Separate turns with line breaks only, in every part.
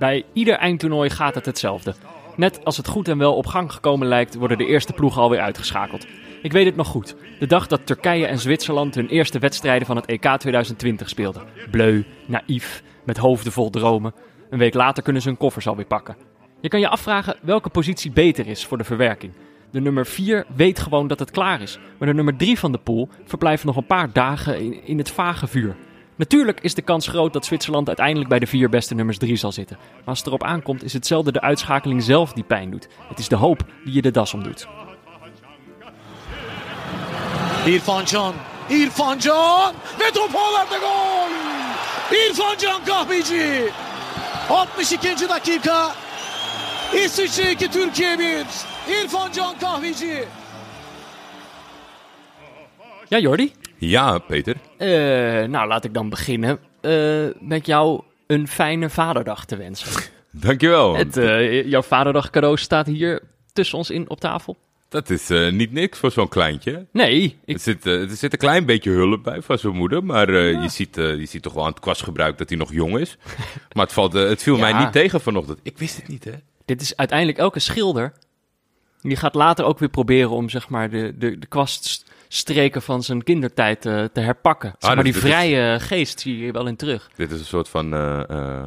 Bij ieder eindtoernooi gaat het hetzelfde. Net als het goed en wel op gang gekomen lijkt, worden de eerste ploegen alweer uitgeschakeld. Ik weet het nog goed. De dag dat Turkije en Zwitserland hun eerste wedstrijden van het EK 2020 speelden. Bleu, naïef, met hoofden vol dromen. Een week later kunnen ze hun koffers alweer pakken. Je kan je afvragen welke positie beter is voor de verwerking. De nummer 4 weet gewoon dat het klaar is. Maar de nummer 3 van de pool verblijft nog een paar dagen in, in het vage vuur. Natuurlijk is de kans groot dat Zwitserland uiteindelijk bij de vier beste nummers 3 zal zitten. Maar als het erop aankomt is het zelden de uitschakeling zelf die pijn doet. Het is de hoop die je de das omdoet.
İrfan Can. İrfan Can ve top ağlarda gol. İrfan Can Kahveci. 62. dakika. İsviçre 2 Türkiye 1. İrfan Can Kahveci.
Ja, Jordi?
Ja, Peter.
Eh, nou, laat ik dan beginnen eh, met jou een fijne vaderdag te wensen.
Dankjewel.
Het, eh, jouw vaderdag cadeau staat hier tussen ons in op tafel.
Dat is niet niks voor zo'n kleintje.
Nee, ik,
Er zit, er zit een klein beetje hulp bij van zijn moeder. Maar je, ziet, je ziet toch wel aan het kwastgebruik dat hij nog jong is. maar het, valt, het viel
Ja.
mij niet tegen vanochtend. Ik wist het niet, hè?
dit is uiteindelijk elke schilder. Die gaat later ook weer proberen om zeg maar de, de, de kwaststreken van zijn kindertijd eh, te herpakken. Zeg
Ah,
maar die
dus is-
vrije geest zie je wel in terug.
Dit is een soort van eh, eh,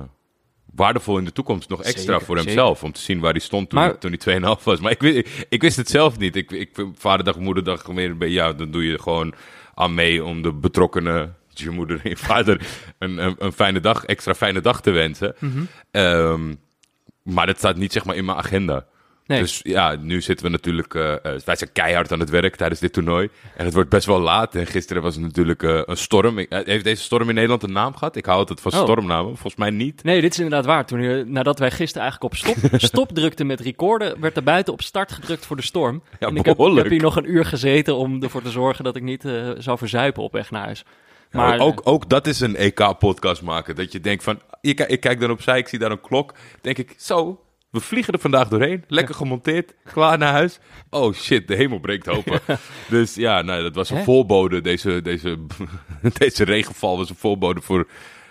waardevol in de toekomst. Nog extra
Zeker,
voor
zeker.
hemzelf. Om te zien waar hij stond toen,
Maar-
toen hij 2,5 was. Maar ik, wist- ik, ik wist het zelf niet. Ik, ik, vaderdag, moederdag, meer beetje- ja, dan doe je gewoon aan mee om de betrokkenen, dus je moeder en je vader, een, een, een fijne dag, extra fijne dag te wensen.
Mhm.
Ehm, maar dat staat niet zeg maar in mijn agenda.
Nee.
Dus ja, nu zitten we natuurlijk. eh, eh, wij zijn keihard aan het werk tijdens dit toernooi. En het wordt best wel laat. En gisteren was het natuurlijk eh, een storm. Ik- heeft deze storm in Nederland een naam gehad? Ik hou altijd van
Oh.
stormnamen. Volgens mij niet.
Nee, dit is inderdaad waar. Toen, nadat wij gisteren eigenlijk op stop, stop drukten met recorden, werd er buiten op start gedrukt voor de storm.
Ja,
en ik heb, ik heb hier nog een uur gezeten om ervoor te zorgen dat ik niet zou verzuipen op weg naar huis. Maar
Maar ook, ook dat is een EK-podcast maken. Dat je denkt van. Ik, ik kijk dan opzij, ik zie daar een klok. Denk ik, zo. We vliegen er vandaag doorheen. Lekker gemonteerd. Klaar naar huis. Oh shit, de hemel breekt open. dus ja, nou, dat was een
Hè?
voorbode. Deze, deze, deze regenval was een voorbode voor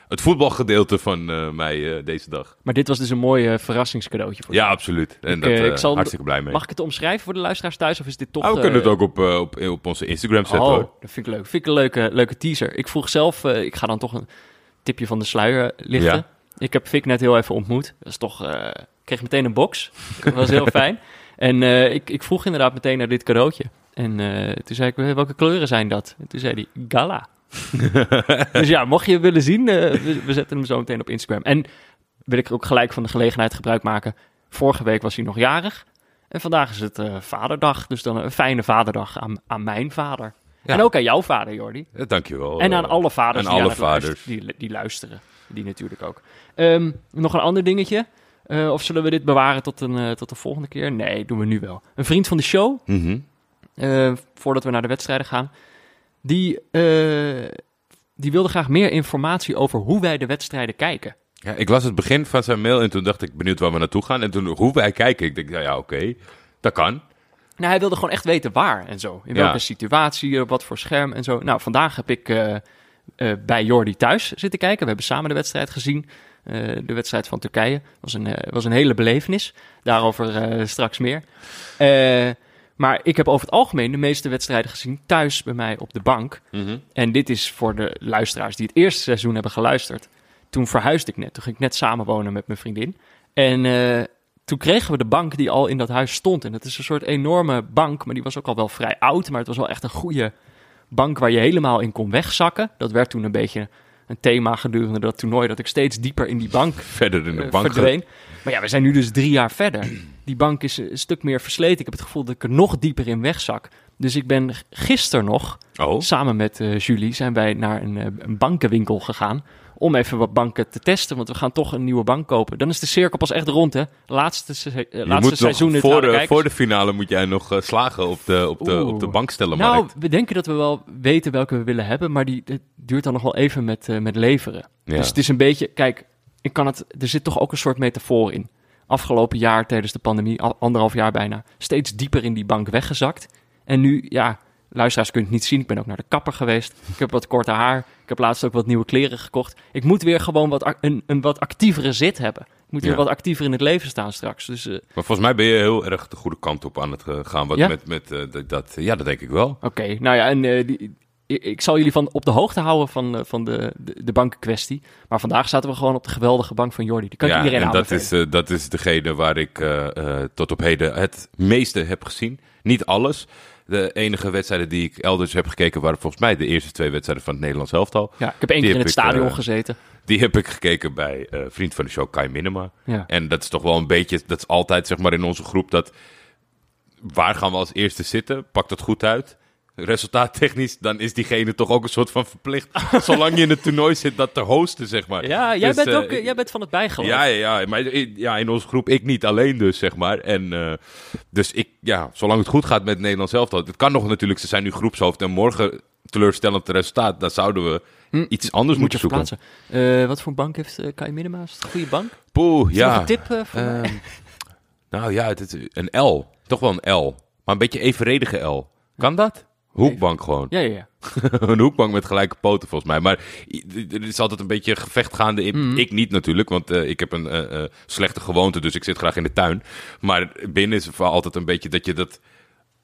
het voetbalgedeelte van eh, mij eh, deze dag.
Maar dit was dus een mooi eh, verrassingscadeautje voor
Ja, absoluut. En
Ik,
dat
ik zal-
hartstikke blij mee.
Mag ik het omschrijven voor de luisteraars thuis of is dit toch...
Ah, we kunnen het ook op, op, op onze Instagram zetten
Oh,
hoor.
dat vind ik leuk. Vind ik een leuke, leuke teaser. Ik vroeg zelf, ik ga dan toch een tipje van de sluier lichten.
Ja.
Ik heb Vic net heel even ontmoet. Dat is toch, kreeg meteen een box. Dat was heel fijn. En eh, ik, ik vroeg inderdaad meteen naar dit cadeautje. En eh, toen zei ik, welke kleuren zijn dat? En toen zei hij, gala. dus ja, mocht je willen zien, eh, we, we zetten hem zo meteen op Instagram. En wil ik ook gelijk van de gelegenheid gebruik maken. Vorige week was hij nog jarig. En vandaag is het eh, vaderdag. Dus dan een fijne vaderdag aan, aan mijn vader.
Ja.
En ook aan jouw vader, Jordi.
Ja, dankjewel.
En aan
eh,
alle vaders
aan
die,
alle
luisteren-
vaders.
die, die luisteren. Die natuurlijk ook. Ehm, nog een ander dingetje. Eh, of zullen we dit bewaren tot, een, eh, tot de volgende keer? Nee, doen we nu wel. Een vriend van de show,
Mhm.
eh, voordat we naar de wedstrijden gaan, die, die wilde graag meer informatie over hoe wij de wedstrijden kijken.
Ja, ik las het begin van zijn mail en toen dacht ik benieuwd waar we naartoe gaan. En toen hoe wij kijken, ik denk, ja, ja oké, dat kan.
Nou, hij wilde gewoon echt weten waar en zo. In
Ja.
welke situatie, op wat voor scherm en zo. Nou, vandaag heb ik bij Jordi thuis zitten kijken. We hebben samen de wedstrijd gezien. Eh, de wedstrijd van Turkije. was een, eh, was een hele belevenis. Daarover eh, straks meer. Maar ik heb over het algemeen de meeste wedstrijden gezien thuis bij mij op de bank. En dit is voor de luisteraars die het eerste seizoen hebben geluisterd. Toen verhuisde ik net. Toen ging ik net samenwonen met mijn vriendin. En toen kregen we de bank die al in dat huis stond. En dat is een soort enorme bank, maar die was ook al wel vrij oud. Maar het was wel echt een goede bank waar je helemaal in kon wegzakken. Dat werd toen een beetje een thema gedurende dat toernooi. Dat ik steeds dieper in die bank
Verder in de
eh,
bank.
verdween. Maar ja, we zijn nu dus drie jaar verder. Die bank is een stuk meer versleten. Ik heb het gevoel dat ik er nog dieper in wegzak. Dus ik ben gisteren nog,
Oh,
samen met eh, Julie, zijn wij naar een, eh, een bankenwinkel gegaan. Om even wat banken te testen, want we gaan toch een nieuwe bank kopen. Dan is de cirkel pas echt rond, hè? Laatste, se- eh, laatste seizoen
voor, de, voor de finale moet jij nog eh, slagen op de, op de, op de bankstellenmarkt.
Nou, we denken dat we wel weten welke we willen hebben, maar die, het duurt dan nog wel even met, eh, met leveren.
Ja.
Dus het is een beetje, kijk, ik kan het, er zit toch ook een soort metafoor in. Afgelopen jaar tijdens de pandemie, al- anderhalf jaar bijna, steeds dieper in die bank weggezakt. En nu, ja, luisteraars het niet zien, ik ben ook naar de kapper geweest. Ik heb wat korter haar, ik heb laatst ook wat nieuwe kleren gekocht. Ik moet weer gewoon wat, een, een wat actievere zit hebben. moet weer
Ja.
wat actiever in het leven staan straks. Dus eh,
Maar volgens mij ben je heel erg de goede kant op aan het eh, gaan. Wat
Ja?
met, met eh, dat- ja, dat denk ik wel.
Oké, nou ja, en die, ik- ik zal jullie van op de hoogte houden van, van de, de, de bankenkwestie. Maar vandaag zaten we gewoon op de geweldige bank van Jordi. Die kan ik
ja,
iedereen
en dat is, dat is degene waar ik tot op heden het meeste heb gezien. Niet alles. De enige wedstrijden die ik elders heb gekeken waren volgens mij de eerste twee wedstrijden van het Nederlands elftal.
Ja, ik heb één keer in het
ik,
stadion
eh,
gezeten.
Die heb ik gekeken bij eh, vriend van de show Kai Minema.
Ja.
En dat is toch wel een beetje, dat is altijd zeg maar in onze groep dat waar gaan we als eerste zitten? Pakt dat goed uit? Resultaattechnisch, dan is diegene toch ook een soort van verplicht. zolang je in het toernooi zit, dat te hosten, zeg maar.
Ja, jij,
Dus,
bent
eh,
ook, eh, jij bent van het bijgeloof.
Ja, ja, ja, maar i- ja, in onze groep ik niet alleen dus, zeg maar. En eh, dus ik, ja, zolang het goed gaat met het Nederlands elftal. Het kan nog natuurlijk, ze zijn nu groepshoofd en morgen teleurstellend resultaat. Dan zouden we iets anders
Hm. Moet je
moeten zoeken.
Eh, wat voor bank heeft uh, Kai Minema? Is het een goede bank?
Poeh,
nog
ja.
een tip eh, voor mij?
Ehm, nou ja, het een L. Toch wel een L. Maar een beetje evenredige L. Kan dat? Hoekbank gewoon.
Ja, ja, ja.
een hoekbank met gelijke poten volgens mij. Maar er is altijd een beetje gevecht gaande. in-
Mhm.
Ik niet natuurlijk, want eh, ik heb een eh, eh, slechte gewoonte, dus ik zit graag in de tuin. Maar binnen is het altijd een beetje dat je dat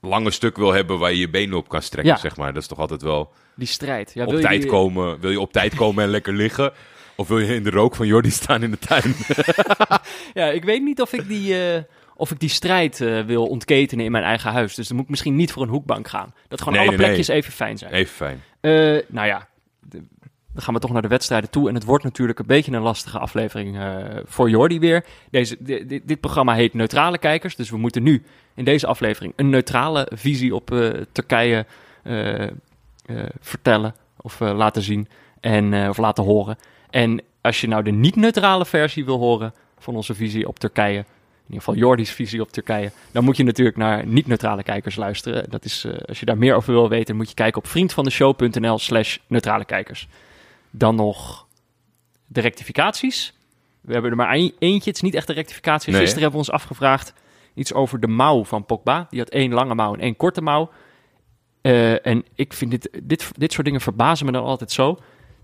lange stuk wil hebben waar je je benen op kan strekken,
Ja.
zeg maar. Dat is toch altijd wel
Die strijd. Ja,
op
wil je
tijd
die-
komen. Wil je op tijd komen en lekker liggen? Of wil je in de rook van Jordi staan in de tuin?
Ja, ik weet niet of ik die, of ik die strijd eh, wil ontketenen in mijn eigen huis. Dus dan moet ik misschien niet voor een hoekbank gaan. Dat gewoon
Nee,
alle
nee,
plekjes even fijn zijn.
Even fijn.
Eh, nou ja, de- dan gaan we toch naar de wedstrijden toe. En het wordt natuurlijk een beetje een lastige aflevering eh, voor Jordi weer. Deze, di- di- dit programma heet Neutrale Kijkers. Dus we moeten nu in deze aflevering een neutrale visie op Turkije vertellen of laten zien. En, of laten horen. En als je nou de niet-neutrale versie wil horen van onze visie op Turkije... In ieder geval Jordi's visie op Turkije. Dan moet je natuurlijk naar niet-neutrale kijkers luisteren. Dat is, eh, als je daar meer over wil weten, moet je kijken op vriendvandeshow.nl slash neutrale kijkers. Dan nog de rectificaties. We hebben er maar een- eentje. Het is niet echt een rectificatie.
Nee,
Gisteren hebben we ons afgevraagd iets over de mouw van Pogba. Die had één lange mouw en één korte mouw. Eh, en ik vind dit, dit, dit soort dingen verbazen me dan altijd zo.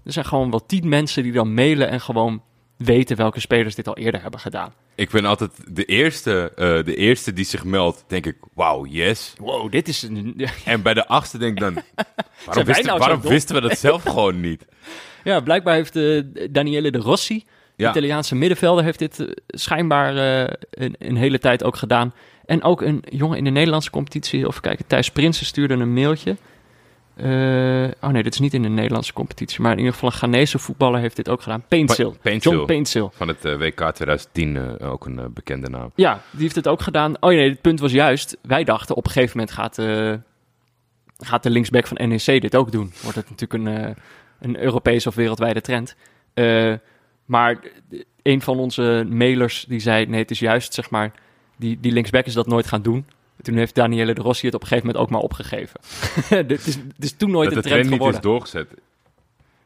Er zijn gewoon wel tien mensen die dan mailen en gewoon weten welke spelers dit al eerder hebben gedaan.
Ik ben altijd de eerste, eh, de eerste die zich meldt, denk ik, wauw, yes.
Wow, dit is een...
En bij de achtste denk ik dan, waarom, wisten,
nou
waarom wisten we dat zelf gewoon niet?
Ja, blijkbaar heeft eh, Daniele de Rossi,
Ja.
Italiaanse middenvelder, heeft dit eh, schijnbaar een, een hele tijd ook gedaan. En ook een jongen in de Nederlandse competitie, of kijken, Thijs Prinsen stuurde een mailtje. Eh, oh nee, dit is niet in de Nederlandse competitie, maar in ieder geval een Ghanese voetballer heeft dit ook gedaan. Paintsil.
Pa- Paintsil.
John.
Van het eh, WK 2010, eh, ook een bekende naam.
Ja, die heeft het ook gedaan. Oh nee, het punt was juist, wij dachten op een gegeven moment gaat, gaat de linksback van NEC dit ook doen. Wordt het natuurlijk een, een Europese of wereldwijde trend. Maar een van onze mailers die zei, nee het is juist zeg maar, die, die linksback is dat nooit gaan doen. Toen heeft Daniele de Rossi het op een gegeven moment ook maar opgegeven. Dit is, het is toen nooit
dat
een
de
trend
trend niet
geworden.
is doorgezet.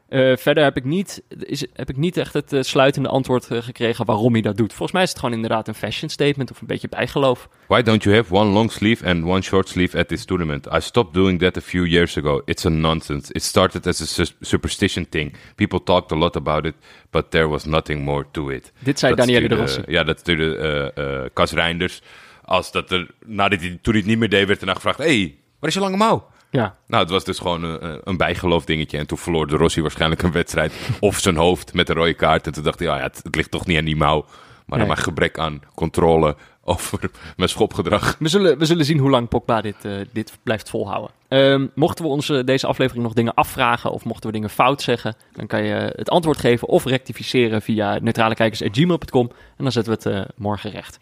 Eh, verder heb ik, niet, is, heb ik niet echt het eh, sluitende antwoord eh, gekregen waarom hij dat doet. Volgens mij is het gewoon inderdaad een fashion statement of een beetje bijgeloof.
Why don't you have one long sleeve and one short sleeve at this tournament? I stopped doing that a few years ago. It's a nonsense. It started as a su- superstition thing. People talked a lot about it, but there was nothing more to it.
Dit zei
Dat
Daniele de Rossi.
Ja, dat stuurde eh, eh, Cas Reinders. Als dat er, nadat hij, toen hij het niet meer deed, werd erna gevraagd... hey, waar is je lange mouw?
Ja,
Nou, het was dus gewoon een, een bijgeloof dingetje. En toen verloor de Rossi waarschijnlijk een wedstrijd. Of zijn hoofd met een rode kaart. En toen dacht hij, ja, ja, het, het ligt toch niet aan die mouw. Maar
Nee.
aan mijn gebrek aan controle over mijn schopgedrag.
we zullen, we zullen zien hoe lang Pogba dit, eh, dit blijft volhouden. Ehm, mochten we onze, deze aflevering nog dingen afvragen of mochten we dingen fout zeggen, dan kan je het antwoord geven of rectificeren via neutralekijkers.gmail.com en dan zetten we het eh, morgen recht.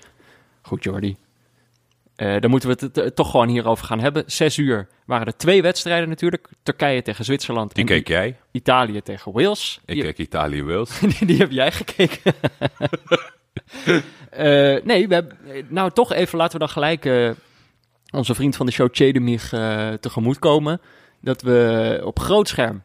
Goed, Jordi. Eh, dan moeten we het toch gewoon hierover gaan hebben. Zes uur waren er twee wedstrijden natuurlijk. Turkije tegen Zwitserland
Die
en
keek jij.
Italië tegen Wales.
Ik
Die-
keek Italië-Wales.
die, die heb jij gekeken. Eh, nee, we hebben, nou toch even laten we dan gelijk eh, onze vriend van de show Chedemir eh tegemoet komen. Dat we op groot scherm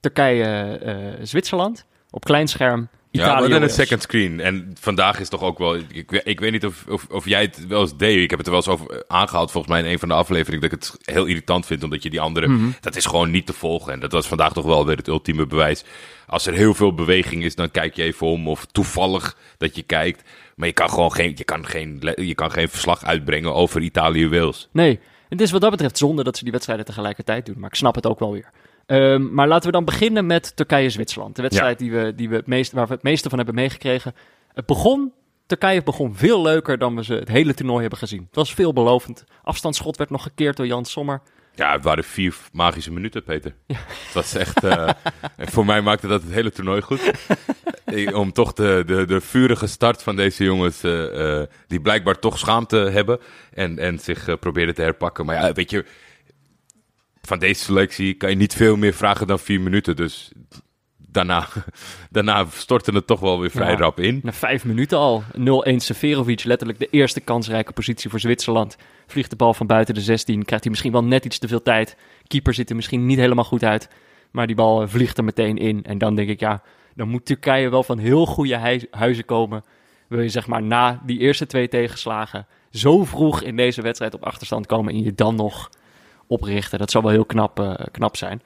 Turkije-Zwitserland, op klein scherm
Ja, maar dan een second screen. En vandaag is toch ook wel... Ik, weet- ik weet niet of, of, of jij het wel eens deed. Ik heb het er wel eens over aangehaald, volgens mij in een van de afleveringen... dat ik het heel irritant vind, omdat je die andere...
Mhm.
Dat is gewoon niet te volgen. En dat was vandaag toch wel weer het ultieme bewijs. Als er heel veel beweging is, dan kijk je even om. Of toevallig dat je kijkt. Maar je kan gewoon geen, je kan geen, je kan geen verslag uitbrengen over Italië-Wales.
Nee, het is wat dat betreft zonde dat ze die wedstrijden tegelijkertijd doen. Maar ik snap het ook wel weer. Ehm, maar laten we dan beginnen met Turkije-Zwitserland. De wedstrijd die we, die we het meest, waar we het meeste van hebben meegekregen. Het begon, Turkije begon veel leuker dan we ze het hele toernooi hebben gezien. Het was veelbelovend. Afstandsschot werd nog gekeerd door Jan Sommer.
Ja, het waren vier magische minuten, Peter. Het was echt... eh, voor mij maakte dat het hele toernooi goed. Om toch de, de, de vurige start van deze jongens... eh, eh, die blijkbaar toch schaamte hebben... en, en zich probeerden te herpakken. Maar ja, weet je... Van deze selectie kan je niet veel meer vragen dan vier minuten. Dus daarna, daarna stortte het toch wel weer vrij
Ja.
rap in.
Na vijf minuten al. 0-1 Severovic, letterlijk de eerste kansrijke positie voor Zwitserland. Vliegt de bal van buiten de 16. Krijgt hij misschien wel net iets te veel tijd. Keeper zit er misschien niet helemaal goed uit. Maar die bal eh, vliegt er meteen in. En dan denk ik, ja, dan moet Turkije wel van heel goede hui- huizen komen. Wil je zeg maar na die eerste twee tegenslagen zo vroeg in deze wedstrijd op achterstand komen en je dan nog oprichten. Dat zou wel heel knap, eh, knap zijn.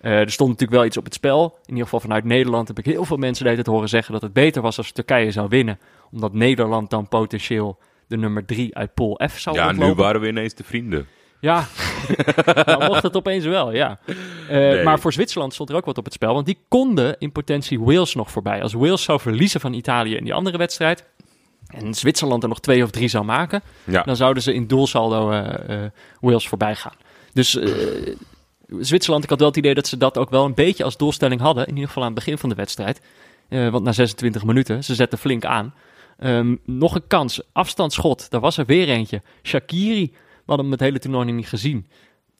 Eh, er stond natuurlijk wel iets op het spel. In ieder geval vanuit Nederland heb ik heel veel mensen tijd horen zeggen dat het beter was als Turkije zou winnen. Omdat Nederland dan potentieel de nummer drie uit Pool F zou
Ja, nu waren we ineens de vrienden.
Ja, dan mocht het opeens wel, ja. Eh,
Nee.
Maar voor Zwitserland stond er ook wat op het spel. Want die konden in potentie Wales nog voorbij. Als Wales zou verliezen van Italië in die andere wedstrijd... en Zwitserland er nog twee of drie zou maken...
Ja.
dan zouden ze in doelsaldo Wales voorbij gaan. Dus eh, Zwitserland, ik had wel het idee dat ze dat ook wel een beetje als doelstelling hadden. In ieder geval aan het begin van de wedstrijd. Eh, want na 26 minuten, ze zetten flink aan. Ehm, nog een kans, afstandsschot, daar was er weer eentje. Shakiri, we hadden hem het hele toernooi nog niet gezien.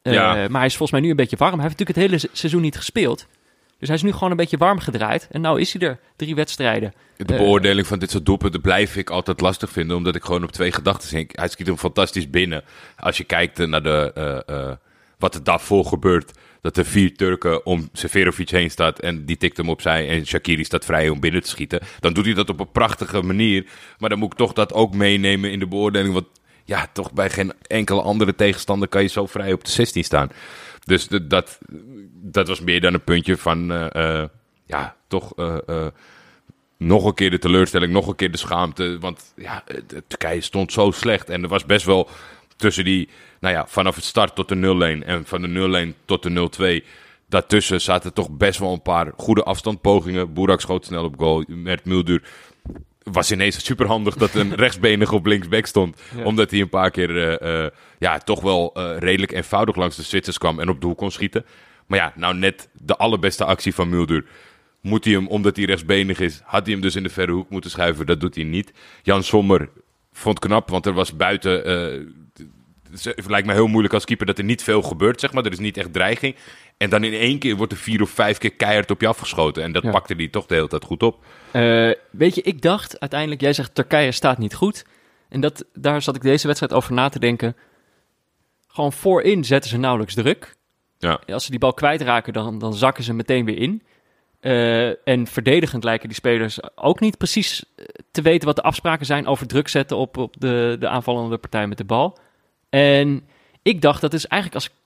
Eh,
Ja.
Maar hij is volgens mij nu een beetje warm. Hij heeft natuurlijk het hele se- seizoen niet gespeeld. Dus hij is nu gewoon een beetje warm gedraaid. En nou is hij er, drie wedstrijden.
De
Eh,
beoordeling van dit soort doelpunten blijf ik altijd lastig vinden, omdat ik gewoon op twee gedachten zink. Hij schiet hem fantastisch binnen. Als je kijkt naar de, eh, eh, wat er daarvoor gebeurt, dat er vier Turken om Severovic heen staat en die tikt hem opzij en Shakiri staat vrij om binnen te schieten. Dan doet hij dat op een prachtige manier, maar dan moet ik toch dat ook meenemen in de beoordeling, want ja, toch bij geen enkele andere tegenstander kan je zo vrij op de 16 staan. Dus dat, dat was meer dan een puntje van, eh, eh, ja, toch... eh, nog een keer de teleurstelling, nog een keer de schaamte. Want ja, Turkije stond zo slecht. En er was best wel tussen die, nou ja, vanaf het start tot de 0-1 en van de 0-1 tot de 0-2. Daartussen zaten toch best wel een paar goede afstandpogingen. Boerak schoot snel op goal. Mert Muldur was ineens superhandig dat een rechtsbenige op linksback stond.
Ja.
Omdat hij een paar keer eh, eh, ja, toch wel eh, redelijk eenvoudig langs de Zwitsers kwam en op doel kon schieten. Maar ja, nou net de allerbeste actie van Muldur. Moet hij hem, omdat hij rechtsbenig is, had hij hem dus in de verre hoek moeten schuiven. Dat doet hij niet. Jan Sommer vond knap, want er was buiten... het lijkt me heel moeilijk als keeper dat er niet veel gebeurt, zeg maar. Er is niet echt dreiging. En dan in één keer wordt er vier of vijf keer keihard op je afgeschoten. En dat
Ja.
pakte hij toch de hele tijd goed op.
Eh, weet je, ik dacht uiteindelijk, jij zegt Turkije staat niet goed. En dat, daar zat ik deze wedstrijd over na te denken. Gewoon voorin zetten ze nauwelijks druk.
Ja.
Als ze die bal kwijtraken, dan, dan zakken ze meteen weer in. Eh, en verdedigend lijken die spelers ook niet precies eh, te weten wat de afspraken zijn over druk zetten op, op de, de aanvallende partij met de bal. En ik dacht, dat is eigenlijk als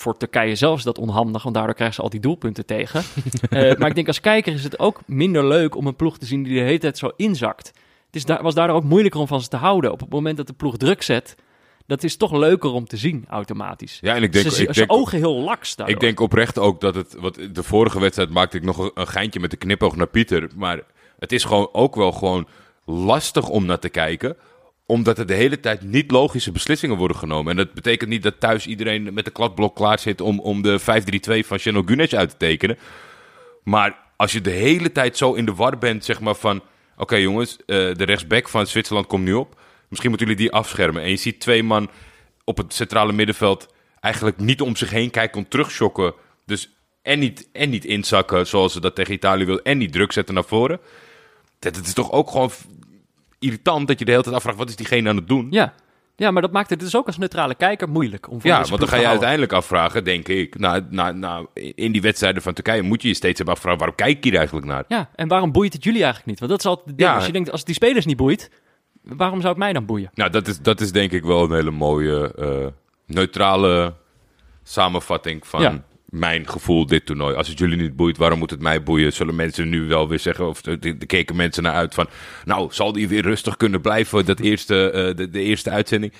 voor Turkije zelf is dat onhandig, want daardoor krijgen ze al die doelpunten tegen. Eh, maar ik denk als kijker is het ook minder leuk om een ploeg te zien die de hele tijd zo inzakt. Het is daar, was daardoor ook moeilijker om van ze te houden. Op het moment dat de ploeg druk zet, dat is toch leuker om te zien automatisch.
Ja, en ik denk,
ze,
ik
ze
denk,
ogen heel laks daardoor.
ik denk oprecht ook dat het... Wat, de vorige wedstrijd maakte ik nog een, een geintje met de knipoog naar Pieter. Maar het is gewoon ook wel gewoon lastig om naar te kijken omdat er de hele tijd niet logische beslissingen worden genomen. En dat betekent niet dat thuis iedereen met de kladblok klaar zit om, om de 5-3-2 van Cheno Gunes uit te tekenen. Maar als je de hele tijd zo in de war bent, zeg maar van... Oké jongens, eh, de rechtsback van Zwitserland komt nu op. Misschien moeten jullie die afschermen. En je ziet twee man op het centrale middenveld eigenlijk niet om zich heen kijken om terugschokken. Dus en niet, en niet inzakken zoals ze dat tegen Italië wil. En niet druk zetten naar voren. Dat, het is toch ook gewoon irritant dat je de hele tijd afvraagt... wat is diegene aan het doen?
Ja, Ja, maar dat maakt het dus ook als neutrale kijker moeilijk. Om van
Ja, want dan ga je uiteindelijk afvragen, denk ik. Nou, nou, nou, in die wedstrijden van Turkije moet je je steeds hebben afvragen, waarom kijk ik hier eigenlijk naar?
Ja, en waarom boeit het jullie eigenlijk niet? Want dat is altijd.
Ja.
Als je denkt, als het die spelers niet boeit, waarom zou het mij dan boeien?
Nou, dat is, dat is denk ik wel een hele mooie, eh, neutrale samenvatting van
Ja.
Mijn gevoel dit toernooi. Als het jullie niet boeit, waarom moet het mij boeien? Zullen mensen nu wel weer zeggen, of er keken mensen naar uit van... Nou, zal die weer rustig kunnen blijven, dat eerste, eh, de, de eerste uitzending?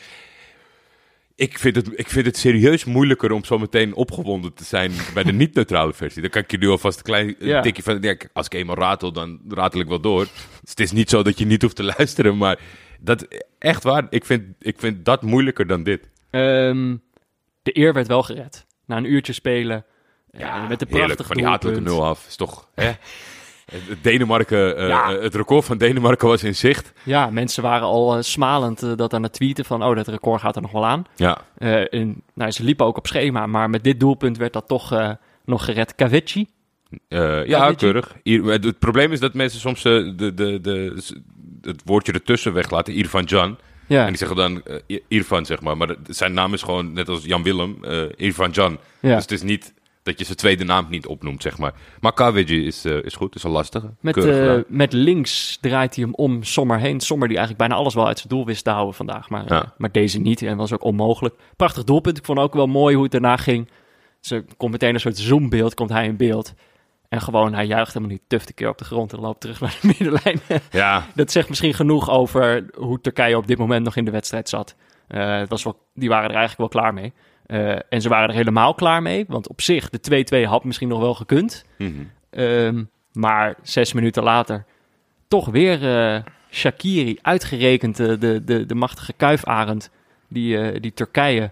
Ik vind, het, ik vind het serieus moeilijker om zo meteen opgewonden te zijn bij de niet-neutrale versie. Dan kan ik je nu alvast een klein
Ja.
tikje van... Ja, als ik eenmaal ratel, dan ratel ik wel door. Dus het is niet zo dat je niet hoeft te luisteren, maar... Dat, echt waar, ik vind, ik vind dat moeilijker dan dit.
Ehm, de eer werd wel gered. Na een uurtje spelen. eh, met de prachtige
van die hatelijke nul af. Is toch, hè? Het Denemarken, eh,
Ja.
eh, het record van Denemarken was in zicht.
Ja, mensen waren al smalend dat aan het tweeten van... oh, dat record gaat er nog wel aan.
Ja,
en, nou, ze liepen ook op schema, maar met dit doelpunt werd dat toch nog gered. Kavici.
Eh, ja, keurig. Hier, het, het probleem is dat mensen soms de, de, de, het woordje ertussen weglaten. Irfan Jan.
Ja,
En die zeggen dan I- Irfan, zeg maar. Maar zijn naam is gewoon, net als Jan Willem, eh Irfan Jan.
ja.
Dus het is niet dat je zijn tweede naam niet opnoemt, zeg maar. Maar Kawiji is, eh, is goed, is een lastige.
Met, met links draait hij hem om Sommer heen. Sommer die eigenlijk bijna alles wel uit zijn doel wist te houden vandaag. Maar,
Ja.
maar deze niet. En was ook onmogelijk. Prachtig doelpunt. Ik vond ook wel mooi hoe het daarna ging. Ze komt meteen een soort zoombeeld. Komt hij in beeld. En gewoon, hij juicht helemaal niet. Tuft een keer op de grond en loopt terug naar de middenlijn.
Ja,
Dat zegt misschien genoeg over hoe Turkije op dit moment nog in de wedstrijd zat. Eh, het was wel, die waren er eigenlijk wel klaar mee. Eh, en ze waren er helemaal klaar mee. Want op zich, de 2-2 had misschien nog wel gekund.
Mhm.
Ehm, maar zes minuten later toch weer eh Shakiri, uitgerekend de, de, de machtige kuifarend die, die Turkije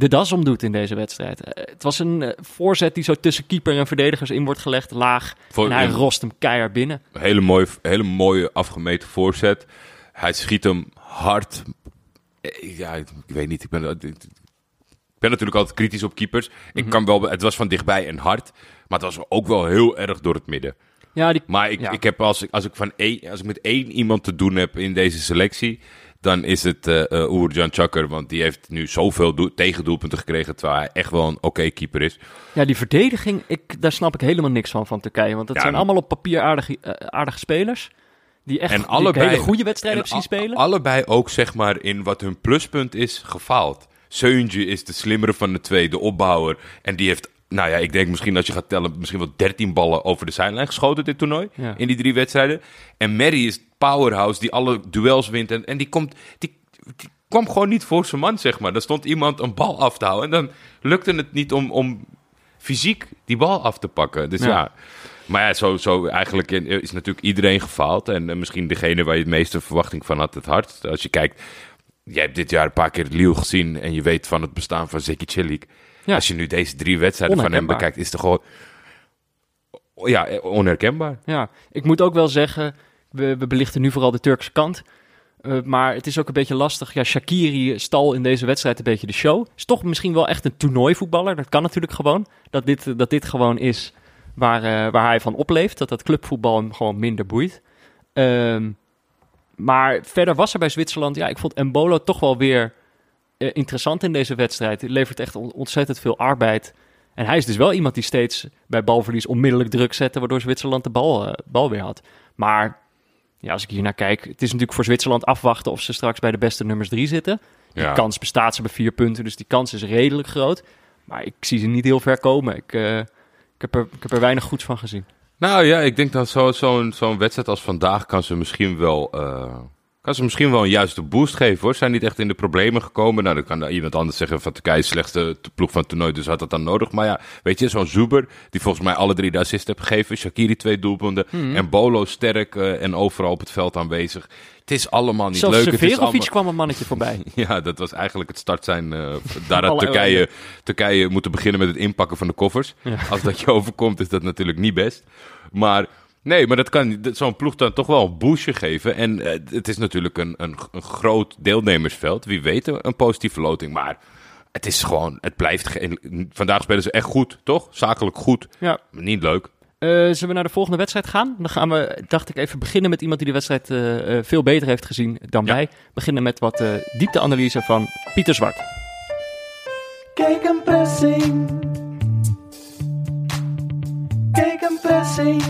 de das omdoet in deze wedstrijd. Eh, het was een eh, voorzet die zo tussen keeper en verdedigers in wordt gelegd, laag.
Voor-
en hij rost hem keihard binnen.
Hele mooie, hele mooie afgemeten voorzet. Hij schiet hem hard. Eh, Ja, ik weet niet. Ik ben, ik ben natuurlijk altijd kritisch op keepers. Ik kan wel, het was van dichtbij en hard. Maar het was ook wel heel erg door het midden.
Ja, die,
Maar ik,
Ja.
ik heb als, ik- als, ik van één, als ik met één iemand te doen heb in deze selectie. Dan is het uh, Oerjan Chakar. Want die heeft nu zoveel doel- tegendoelpunten gekregen. Terwijl hij echt wel een oké keeper is.
ja, die verdediging, ik, daar snap ik helemaal niks van van Turkije. Want dat
Ja,
zijn allemaal op papier aardige, eh, aardige spelers. Die echt
En allebei-
hele goede wedstrijden
En
hebben zien spelen.
Allebei ook zeg maar in wat hun pluspunt is gefaald. Seuntje is de slimmere van de twee, de opbouwer. En die heeft, nou ja, ik denk misschien als je gaat tellen, misschien wel 13 ballen over de zijlijn geschoten dit toernooi.
Ja.
In die drie wedstrijden. En Mary is powerhouse die alle duels wint. En, en die, komt, die, die kwam gewoon niet voor zijn man, zeg maar. Er stond iemand een bal af te houden. En dan lukte het niet om, om fysiek die bal af te pakken. Dus
Ja.
ja. Maar ja, zo, zo eigenlijk is natuurlijk iedereen gefaald. En misschien degene waar je het meeste verwachting van had, het hart. Als je kijkt, jij hebt dit jaar een paar keer Lille gezien en je weet van het bestaan van Zeki Celik.
Ja.
Als je nu deze drie wedstrijden van hem bekijkt, is het gewoon ja, onherkenbaar.
Ja, ik moet ook wel zeggen, we, we belichten nu vooral de Turkse kant. Eh, maar het is ook een beetje lastig. Ja, Shakiri stal in deze wedstrijd een beetje de show. Is toch misschien wel echt een toernooivoetballer. Dat kan natuurlijk gewoon. Dat dit, dat dit gewoon is waar, eh, waar hij van opleeft. Dat dat clubvoetbal hem gewoon minder boeit. Ehm, maar verder was er bij Zwitserland... Ja, ik vond Embolo toch wel weer interessant in deze wedstrijd. Hij levert echt on- ontzettend veel arbeid. En hij is dus wel iemand die steeds bij balverlies onmiddellijk druk zette... waardoor Zwitserland de bal, eh, bal weer had. Maar ja, als ik hier naar kijk... het is natuurlijk voor Zwitserland afwachten... of ze straks bij de beste nummers drie zitten. Die
Ja.
kans bestaat, ze hebben vier punten... dus die kans is redelijk groot. Maar ik zie ze niet heel ver komen. Ik, eh, ik, heb, er, ik heb er weinig goeds van gezien.
Nou ja, ik denk dat zo- zo'n zo'n wedstrijd als vandaag kan ze misschien wel. eh, kan ze misschien wel een juiste boost geven hoor. Zijn niet echt in de problemen gekomen. Nou, dan kan iemand anders zeggen van Turkije is de slechtste ploeg van het toernooi, dus had dat dan nodig. Maar ja, weet je, zo'n Zuber, die volgens mij alle drie de assist heeft gegeven. Shakiri twee doelpunten.
Mhm.
En Bolo sterk eh, en overal op het veld aanwezig. Het is allemaal niet
Zelfs
leuk. Is
Severovic
allemaal-
kwam een mannetje voorbij.
Ja, dat was eigenlijk het start zijn. eh daar had Turkije, Turkije moeten beginnen met het inpakken van de koffers.
Ja.
Als dat je overkomt, is dat natuurlijk niet best. Maar nee, maar dat kan zo'n ploeg dan toch wel een boostje geven. En eh, het is natuurlijk een, een, een groot deelnemersveld. Wie weet een positieve loting. Maar het is gewoon, het blijft geen. Vandaag spelen ze echt goed, toch? Zakelijk goed.
Ja,
Niet leuk.
Eh, zullen we naar de volgende wedstrijd gaan? Dan gaan we, dacht ik, even beginnen met iemand die de wedstrijd eh, eh, veel beter heeft gezien dan
Ja.
wij. Beginnen met wat eh, diepteanalyse van Pieter Zwart.
Kijk een pressing. Kijk een pressing.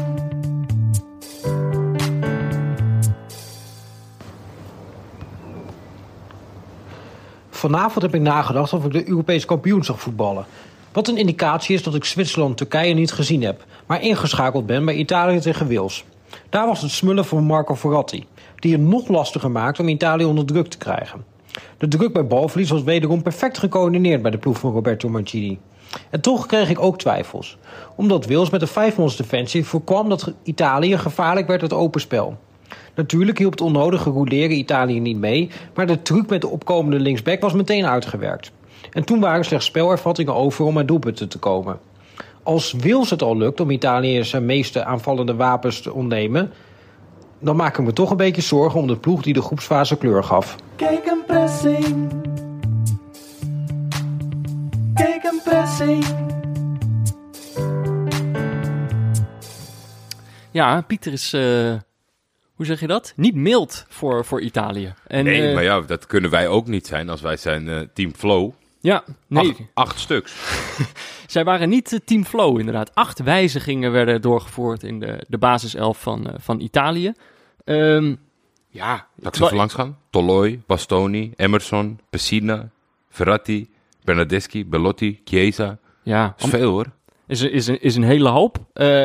Vanavond heb ik nagedacht of ik de Europese kampioen zag voetballen. Wat een indicatie is dat ik Zwitserland-Turkije niet gezien heb, maar ingeschakeld ben bij Italië tegen Wales. Daar was het smullen van Marco Verratti, die het nog lastiger maakt om Italië onder druk te krijgen. De druk bij balverlies was wederom perfect gecoördineerd bij de ploeg van Roberto Mancini. En toch kreeg ik ook twijfels, omdat Wales met een vijfmans defensie voorkwam dat Italië gevaarlijk werd uit open spel. Natuurlijk hielp het onnodige rouleren Italië niet mee, maar de truc met de opkomende linksback was meteen uitgewerkt. En toen waren slechts spelervattingen over om aan doelpunten te komen. Als Wils het al lukt om Italië zijn meeste aanvallende wapens te ontnemen, dan maak ik me toch een beetje zorgen om de ploeg die de groepsfase kleur gaf.
Kijk een pressing. Kijk een pressing.
Ja, Pieter is, eh, hoe zeg je dat? Niet mild voor, voor Italië. En,
Nee,
eh,
maar ja, dat kunnen wij ook niet zijn als wij zijn eh, Team Flow.
ja, nee,
Acht, acht stuks.
zij waren niet eh, team flow inderdaad. Acht wijzigingen werden doorgevoerd in de, de basiself van, van Italië. Ehm, ja,
Zal ik even langs gaan? Toloi, Bastoni, Emerson, Pessina, Verratti, Bernardeschi, Bellotti, Chiesa.
ja,
Dat is veel hoor.
is, een- is, een, is een hele hoop.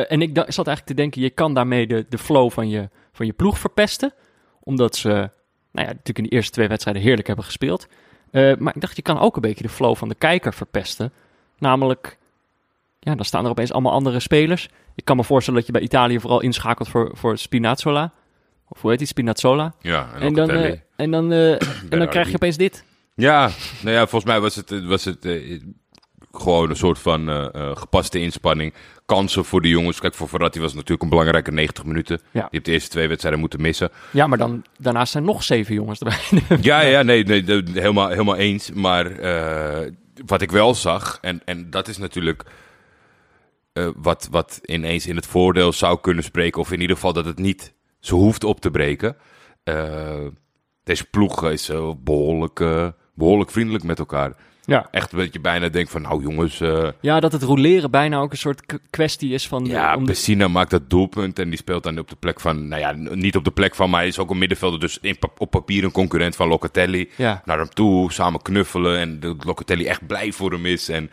En ik zat eigenlijk te denken, je kan daarmee de, de flow van je, van je ploeg verpesten. Omdat ze, nou ja, natuurlijk in de eerste twee wedstrijden heerlijk hebben gespeeld. Eh, maar ik dacht, je kan ook een beetje de flow van de kijker verpesten. Namelijk, ja, dan staan er opeens allemaal andere spelers. Ik kan me voorstellen dat je bij Italië vooral inschakelt voor, voor Spinazzola. Of hoe heet die, Spinazzola?
Ja, en,
En dan, eh, en, dan, eh, en dan krijg je opeens dit.
Ja, nou ja, volgens mij was het, was het eh, gewoon een soort van eh, eh, gepaste inspanning. Kansen voor de jongens. Kijk, voor Verratti was het natuurlijk een belangrijke 90 minuten.
Ja.
Die heeft de eerste twee wedstrijden moeten missen.
Ja, maar dan, daarnaast zijn nog zeven jongens erbij.
Ja, ja, nee, nee helemaal, helemaal eens. Maar eh, wat ik wel zag, en, en dat is natuurlijk wat, wat ineens in het voordeel zou kunnen spreken, of in ieder geval dat het niet zo hoeft op te breken. Deze ploeg is eh, behoorlijk, eh, behoorlijk vriendelijk met elkaar.
Ja.
Echt dat je bijna denkt van, nou jongens, eh,
Ja, dat het roleren bijna ook een soort kwestie is van...
ja,
om de-
maakt dat doelpunt en die speelt dan op de plek van, nou ja, niet op de plek van, maar hij is ook een middenvelder, dus in, op papier een concurrent van Locatelli.
ja.
naar hem toe, samen knuffelen en de Locatelli echt blij voor hem is. En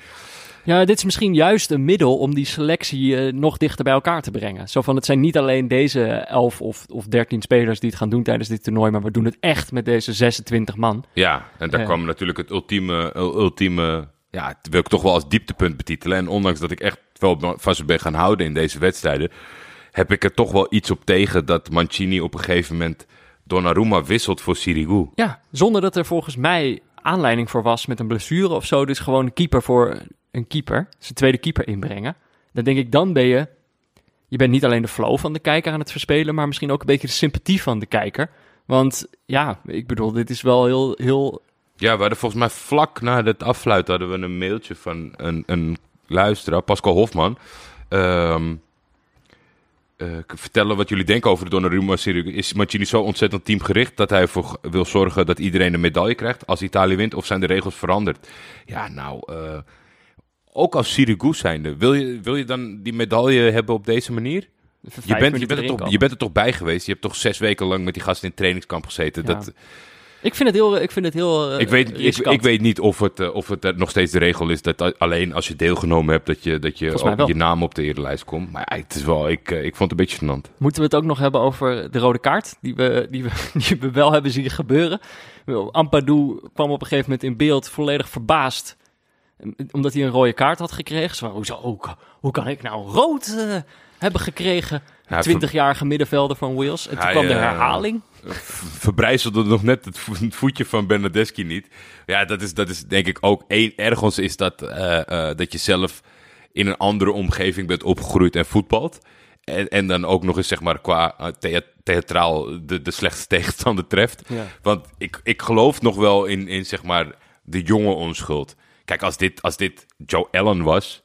ja, dit is misschien juist een middel om die selectie eh, nog dichter bij elkaar te brengen. Zo van, het zijn niet alleen deze 11 of, of 13 spelers die het gaan doen tijdens dit toernooi, maar we doen het echt met deze 26 man.
ja, en daar
Ja.
kwam natuurlijk het ultieme, ul- ultieme, ja, het wil ik toch wel als dieptepunt betitelen. En ondanks dat ik echt wel van ze ben gaan houden in deze wedstrijden, heb ik er toch wel iets op tegen dat Mancini op een gegeven moment Donnarumma wisselt voor Sirigu.
Ja, zonder dat er volgens mij aanleiding voor was met een blessure of zo. Dus gewoon een keeper voor een keeper, zijn tweede keeper inbrengen. Dan denk ik, dan ben je... Je bent niet alleen de flow van de kijker aan het verspelen, maar misschien ook een beetje de sympathie van de kijker. Want ja, ik bedoel, dit is wel heel, heel
Ja, we hadden volgens mij vlak na het afsluiten hadden we een mailtje van een, een luisteraar, Pascal Hofman. Ehm, eh, vertellen wat jullie denken over de Donnarumma serie. Is Mancini zo ontzettend teamgericht dat hij ervoor g- wil zorgen dat iedereen een medaille krijgt als Italië wint? Of zijn de regels veranderd? Ja, nou, eh, ook als Sirigu zijnde, wil je, wil je dan die medaille hebben op deze manier? Je bent, je, bent er toch, je bent er toch bij geweest? Je hebt toch zes weken lang met die gasten in het trainingskamp gezeten?
Ja.
Dat,
Ik vind het heel, ik vind het heel eh,
ik, weet, ik, weet niet of het, eh, of het eh, nog steeds de regel is dat alleen als je deelgenomen hebt, dat je, dat je je naam op de erelijst komt. Maar ja, het is wel, ik, eh, ik vond het een beetje gênant.
Moeten we het ook nog hebben over de rode kaart, die we, die we, die we wel hebben zien gebeuren. Ampadu kwam op een gegeven moment in beeld volledig verbaasd, eh, omdat hij een rode kaart had gekregen. Zo, hoezo, hoe, kan- hoe kan ik nou rood eh, hebben gekregen?
Ja,
20-jarige middenvelder van Wales. En toen kwam de
eh,
herhaling.
verbrijzelde nog net het vo- het voetje van Bernardeschi niet. Ja, dat is, dat is denk ik ook één. Ergens is dat, eh, dat je zelf in een andere omgeving bent opgegroeid en voetbalt. En, en dan ook nog eens, zeg maar, qua thea- theatraal de, de slechtste tegenstander treft.
Ja.
Want ik, ik geloof nog wel in, in, zeg maar, de jonge onschuld. Kijk, als dit, als dit Joe Allen was,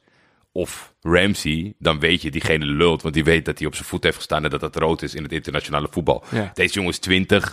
of Ramsey, dan weet je, diegene lult. Want die weet dat hij op zijn voet heeft gestaan en dat dat rood is in het internationale voetbal.
Ja.
Deze jongen is 20.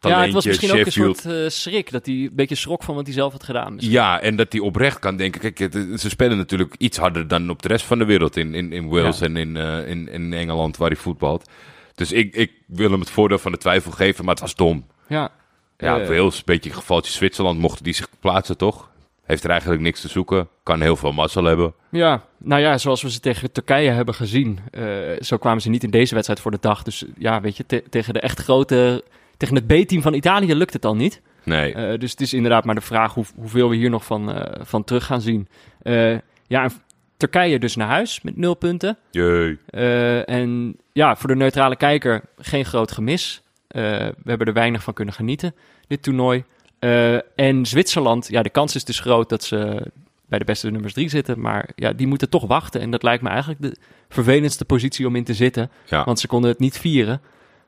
Ja, het was
talentje,
misschien ook een soort eh, schrik. Dat hij een beetje schrok van wat hij zelf had gedaan. misschien.
Ja, en dat hij oprecht kan denken. Kijk, het- ze spelen natuurlijk iets harder dan op de rest van de wereld. In, in, in Wales
Ja.
en in, eh, in, in Engeland, waar hij voetbalt. Dus ik, ik wil hem het voordeel van de twijfel geven, maar het was dom.
Ja.
Ja, Wales, een beetje gevaltje Zwitserland, mochten die zich plaatsen, toch? Heeft er eigenlijk niks te zoeken. Kan heel veel mazzel hebben.
Ja, nou ja, zoals we ze tegen Turkije hebben gezien. eh, zo kwamen ze niet in deze wedstrijd voor de dag. Dus ja, weet je, te- tegen de echt grote... Tegen het B-team van Italië lukt het al niet.
Nee.
Eh, dus het is inderdaad maar de vraag hoe, hoeveel we hier nog van, eh, van terug gaan zien. Eh, ja, Turkije dus naar huis met nul punten.
Jee.
Eh, en ja, voor de neutrale kijker geen groot gemis. Eh, we hebben er weinig van kunnen genieten, dit toernooi. Eh, en Zwitserland, ja, de kans is dus groot dat ze bij de beste nummers drie zitten. Maar ja, die moeten toch wachten. En dat lijkt me eigenlijk de vervelendste positie om in te zitten.
Ja.
Want ze konden het niet vieren.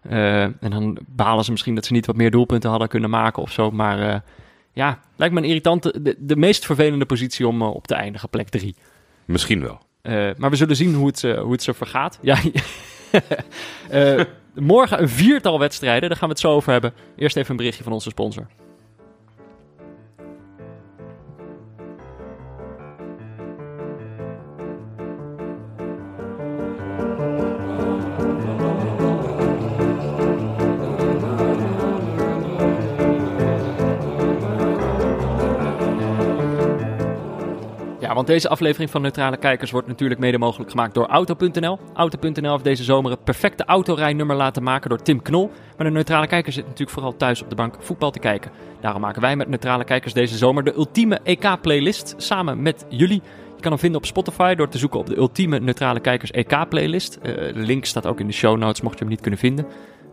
Eh, en dan balen ze misschien dat ze niet wat meer doelpunten hadden kunnen maken of zo. Maar eh, ja, lijkt me een irritante, de, de meest vervelende positie om op te eindigen, plek drie.
Misschien wel.
Maar we zullen zien hoe het, hoe het zo vergaat. Ja, morgen een viertal wedstrijden, daar gaan we het zo over hebben. Eerst even een berichtje van onze sponsor. Want deze aflevering van Neutrale Kijkers wordt natuurlijk mede mogelijk gemaakt door Auto.nl. Auto.nl heeft deze zomer het perfecte autorijnummer laten maken door Tim Knol. Maar de Neutrale Kijker zit natuurlijk vooral thuis op de bank voetbal te kijken. Daarom maken wij met Neutrale Kijkers deze zomer de ultieme EK-playlist samen met jullie. Je kan hem vinden op Spotify door te zoeken op de ultieme Neutrale Kijkers EK-playlist. Eh, de link staat ook in de show notes, mocht je hem niet kunnen vinden.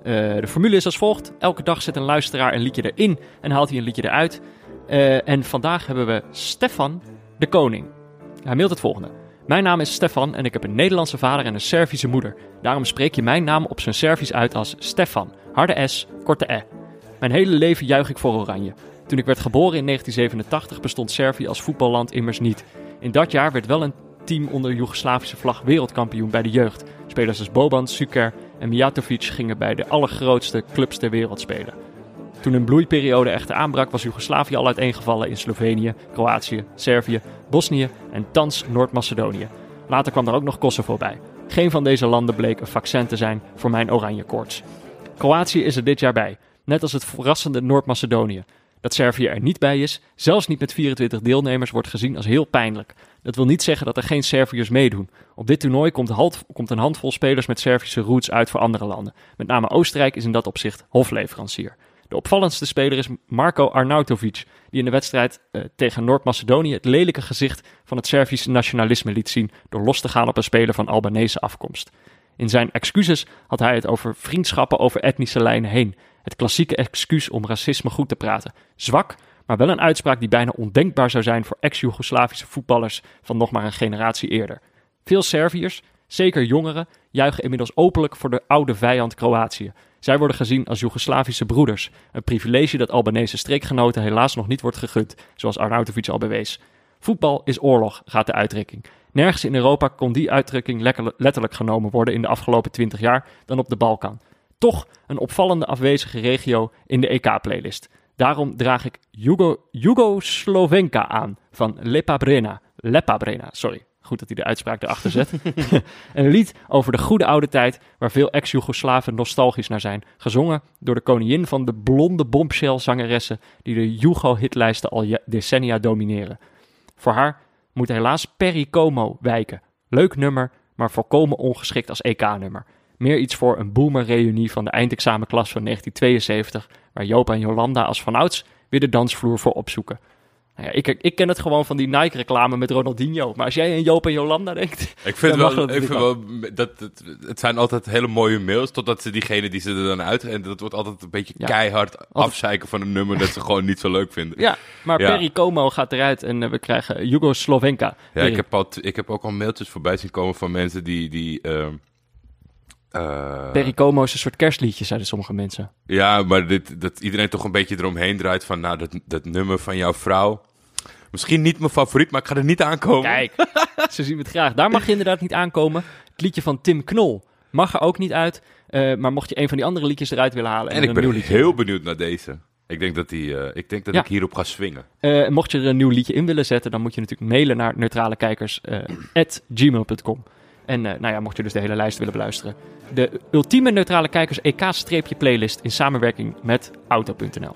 Eh, de formule is als volgt. Elke dag zet een luisteraar een liedje erin en haalt hij een liedje eruit. Eh, en vandaag hebben we Stefan de Koning. Hij mailt het volgende. Mijn naam is Stefan en ik heb een Nederlandse vader en een Servische moeder. Daarom spreek je mijn naam op zijn Servisch uit als Stefan. Harde S, korte E. Mijn hele leven juich ik voor Oranje. Toen ik werd geboren in 1987 bestond Servië als voetballand immers niet. In dat jaar werd wel een team onder Joegoslavische vlag wereldkampioen bij de jeugd. Spelers als Boban, Suker en Mijatovic gingen bij de allergrootste clubs ter wereld spelen. Toen een bloeiperiode echter aanbrak, was Joegoslavië al uiteengevallen in Slovenië, Kroatië, Servië, Bosnië en thans Noord-Macedonië. Later kwam er ook nog Kosovo bij. Geen van deze landen bleek een vaccin te zijn voor mijn oranje koorts. Kroatië is er dit jaar bij, net als het verrassende Noord-Macedonië. Dat Servië er niet bij is, zelfs niet met 24 deelnemers, wordt gezien als heel pijnlijk. Dat wil niet zeggen dat er geen Serviërs meedoen. Op dit toernooi komt een handvol spelers met Servische roots uit voor andere landen. Met name Oostenrijk is in dat opzicht hofleverancier. De opvallendste speler is Marko Arnautovic, die in de wedstrijd eh, tegen Noord-Macedonië het lelijke gezicht van het Servische nationalisme liet zien door los te gaan op een speler van Albanese afkomst. In zijn excuses had hij het over vriendschappen over etnische lijnen heen. Het klassieke excuus om racisme goed te praten. Zwak, maar wel een uitspraak die bijna ondenkbaar zou zijn voor ex-Jugoslavische voetballers van nog maar een generatie eerder. Veel Serviërs, zeker jongeren, juichen inmiddels openlijk voor de oude vijand Kroatië. Zij worden gezien als Joegoslavische broeders, een privilege dat Albanese streekgenoten helaas nog niet wordt gegund, zoals Arnautovic al bewees. Voetbal is oorlog, gaat de uitdrukking. Nergens in Europa kon die uitdrukking letterlijk genomen worden in de afgelopen 20 jaar dan op de Balkan. Toch een opvallende afwezige regio in de EK-playlist. Daarom draag ik Jugo, Jugoslovenka aan van Lepa Brena. Lepa Brena, sorry. Goed dat hij de uitspraak erachter zet. een lied over de goede oude tijd waar veel ex-Jugoslaven nostalgisch naar zijn. Gezongen door de koningin van de blonde bombshell-zangeressen die de Jugo-hitlijsten al decennia domineren. Voor haar moet helaas Perry Como wijken. Leuk nummer, maar volkomen ongeschikt als EK-nummer. Meer iets voor een boomer-reunie van de eindexamenklas van 1972, waar Joop en Jolanda als vanouds weer de dansvloer voor opzoeken. Nou ja, ik, ik ken het gewoon van die Nike-reclame met Ronaldinho. Maar als jij aan Joop en Jolanda denkt...
Ik vind wel,
dat
ik vind
natuurlijk
wel dat, het, het zijn altijd hele mooie mails, totdat ze diegene die ze er dan uit... En dat wordt altijd een beetje
Ja.
keihard afzeiken van een nummer dat ze gewoon niet zo leuk vinden.
Ja, maar
Ja.
Perry Como gaat eruit en eh, we krijgen Jugoslovenka.
Ja, ik heb, al, ik heb ook al mailtjes voorbij zien komen van mensen die... die ehm, eh,
Perry Como is een soort kerstliedje, zeiden sommige mensen.
Ja, maar dit, dat iedereen toch een beetje eromheen draait van... Nou, dat, dat nummer van jouw vrouw... Misschien niet mijn favoriet, maar ik ga er niet aankomen.
Kijk, zo zien we het graag. Daar mag je inderdaad niet aankomen. Het liedje van Tim Knol mag er ook niet uit. Eh, maar mocht je een van die andere liedjes eruit willen halen...
En
er
ik
een
ben heel benieuwd naar deze. Ik denk dat, die, eh, ik, denk dat
Ja.
ik hierop ga swingen.
Eh, mocht je er een nieuw liedje in willen zetten, dan moet je natuurlijk mailen naar neutralekijkers.gmail.com. en eh, nou ja, mocht je dus de hele lijst willen beluisteren. De ultieme Neutrale Kijkers EK-playlist in samenwerking met Auto.nl.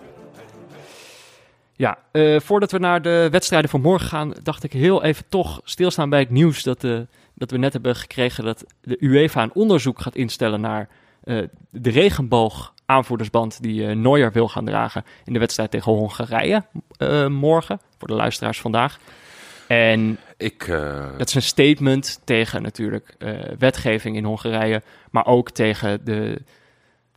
Ja, eh, voordat we naar de wedstrijden van morgen gaan, dacht ik heel even toch stilstaan bij het nieuws dat, eh, dat we net hebben gekregen dat de UEFA een onderzoek gaat instellen naar de regenboog aanvoerdersband die eh Neuer wil gaan dragen in de wedstrijd tegen Hongarije morgen, voor de luisteraars vandaag. En
Ik, eh,
dat is een statement tegen natuurlijk eh, wetgeving in Hongarije, maar ook tegen de,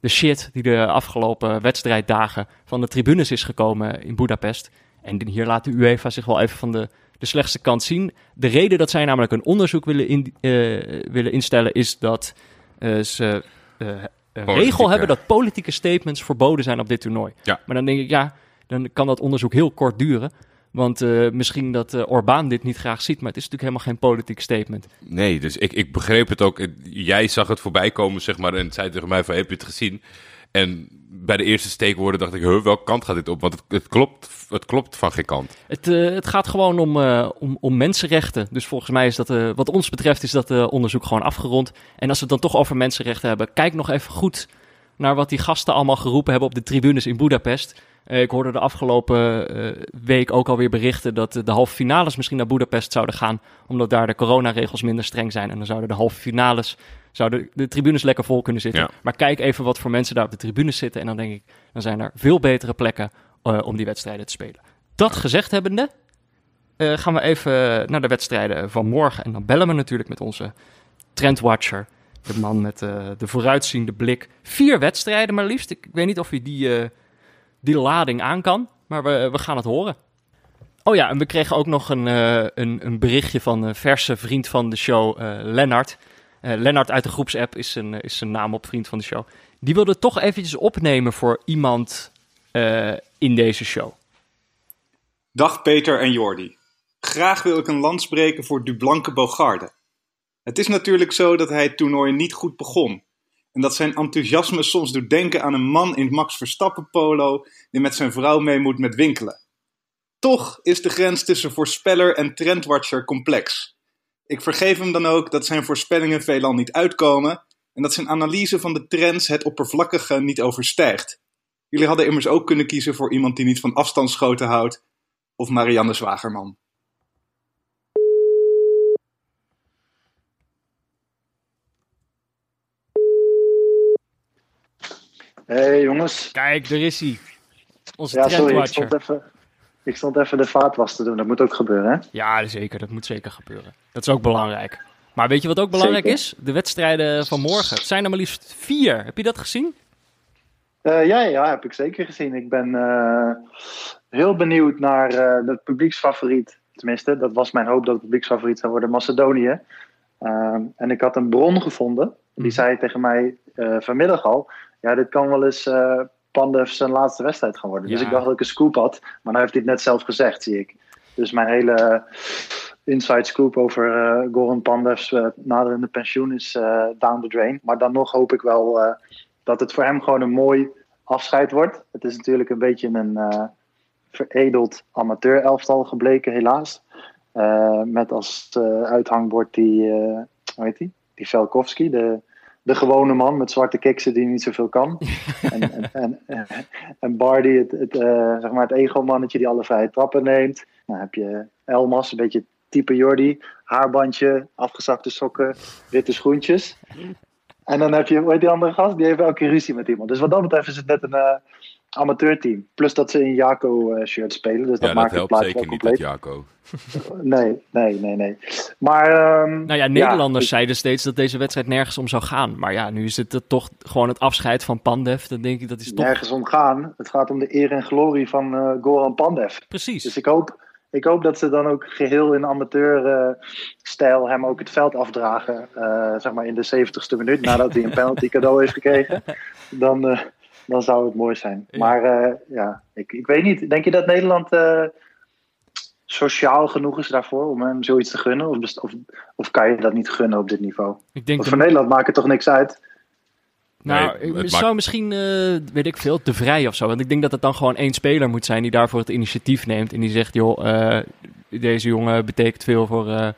de shit die de afgelopen wedstrijddagen van de tribunes is gekomen in Budapest. En hier laat de UEFA zich wel even van de, de slechtste kant zien. De reden dat zij namelijk een onderzoek willen, in, eh, willen instellen is dat ze een regel hebben dat politieke statements verboden zijn op dit toernooi.
Ja.
Maar dan denk ik, ja, dan kan dat onderzoek heel kort duren. Want eh, misschien dat Orbán dit niet graag ziet, maar het is natuurlijk helemaal geen politiek statement.
nee, dus ik, ik begreep het ook. Jij zag het voorbij komen, zeg maar, en zei tegen mij van, heb je het gezien? En bij de eerste steekwoorden dacht ik, huh, welke kant gaat dit op? Want het, het, klopt, het klopt van geen kant.
Het, eh, het gaat gewoon om, om, om mensenrechten. Dus volgens mij is dat, eh, wat ons betreft, is dat onderzoek gewoon afgerond. En als we het dan toch over mensenrechten hebben, kijk nog even goed naar wat die gasten allemaal geroepen hebben op de tribunes in Budapest. Eh, ik hoorde de afgelopen eh, week ook alweer berichten dat de halve finales misschien naar Budapest zouden gaan, omdat daar de coronaregels minder streng zijn. En dan zouden de halve finales, zouden de tribunes lekker vol kunnen zitten.
Ja.
Maar kijk even wat voor mensen daar op de tribunes zitten. En dan denk ik, dan zijn er veel betere plekken eh, om die wedstrijden te spelen. Dat gezegd hebbende, eh, gaan we even naar de wedstrijden van morgen. En dan bellen we natuurlijk met onze trendwatcher. De man met de vooruitziende blik. Vier wedstrijden maar liefst. Ik weet niet of hij die, die lading aan kan. Maar we, we gaan het horen. Oh ja, en we kregen ook nog een, eh, een, een berichtje van een verse vriend van de show, eh Lennart. Eh Lennart uit de groepsapp is zijn, is zijn naam op vriend van de show. Die wilde toch eventjes opnemen voor iemand in deze show.
Dag Peter en Jordi. Graag wil ik een land spreken voor Dublanke Bogarde. Het is natuurlijk zo dat hij het toernooi niet goed begon. En dat zijn enthousiasme soms doet denken aan een man in Max Verstappen polo die met zijn vrouw mee moet met winkelen. Toch is de grens tussen voorspeller en trendwatcher complex. Ik vergeef hem dan ook dat zijn voorspellingen veelal niet uitkomen en dat zijn analyse van de trends het oppervlakkige niet overstijgt. Jullie hadden immers ook kunnen kiezen voor iemand die niet van afstandsschoten houdt of Marianne Zwagerman.
Hey jongens.
Kijk, daar is hij. Onze
Ja, sorry, ik stond, even, ik stond even de vaatwas te doen. Dat moet ook gebeuren, hè?
Ja, zeker. Dat moet zeker gebeuren. Dat is ook belangrijk. Maar weet je wat ook belangrijk
Zeker.
is? De wedstrijden van morgen. Het zijn er maar liefst vier. Heb je dat gezien?
Eh, ja, ja, heb ik zeker gezien. Ik ben eh, heel benieuwd naar eh de publieksfavoriet. Tenminste, dat was mijn hoop dat het publieksfavoriet zou worden, Macedonië. Ehm, en ik had een bron gevonden. Die
Mhm.
zei tegen mij vanmiddag al... Ja, dit kan wel eens eh Pandev zijn laatste wedstrijd gaan worden. Dus ik dacht dat ik een scoop had. Maar nou heeft hij het net zelf gezegd, zie ik. Dus mijn hele inside scoop over eh Goran Pandev's eh, naderende pensioen is eh, down the drain. Maar dan nog hoop ik wel eh, dat het voor hem gewoon een mooi afscheid wordt. Het is natuurlijk een beetje een eh, veredeld amateur-elftal gebleken, helaas. Eh, met als eh, uithangbord die, eh hoe heet die? Die Velkovski, de, de gewone man met zwarte kiksen die niet zoveel kan. en, en, en, Bardi, het, het, eh, zeg maar het ego-mannetje die alle vrije trappen neemt. Dan heb je Elmas, een beetje type Jordi. Haarbandje, afgezakte sokken, witte schoentjes. En dan heb je, hoe heet die andere gast? Die heeft elke ruzie met iemand. Dus wat dat betreft is het net een eh, amateurteam. Plus dat ze in Jaco-shirt spelen. Dus dat
ja, dat
maakt het
helpt
plaatje
zeker
wel
niet
compleet.
Jaco.
Nee, nee, nee, nee. Maar, ehm,
Nou ja, Nederlanders
ja,
zeiden steeds dat deze wedstrijd nergens om zou gaan. Maar ja, nu is het toch gewoon het afscheid van Pandev. Dan denk ik dat is toch...
nergens om gaan. Het gaat om de eer en glorie van eh, Goran Pandev.
Precies.
Dus ik hoop, ik hoop dat ze dan ook geheel in amateurstijl hem ook het veld afdragen. eh, zeg maar in de 70ste minuut, nadat hij een penalty cadeau heeft gekregen. Dan, eh, dan zou het mooi zijn.
Ja.
Maar eh, ja, ik, ik weet niet. Denk je dat Nederland eh, sociaal genoeg is daarvoor om hem zoiets te gunnen? Of, of, of kan je dat niet gunnen op dit niveau?
Ik denk
voor Nederland maakt het toch niks uit?
Nou,
Nee, het
zou
maakt-
misschien, eh, weet ik veel, te vrij of zo. Want ik denk dat het dan gewoon één speler moet zijn die daarvoor het initiatief neemt. En die zegt, joh, eh, deze jongen betekent veel voor, eh,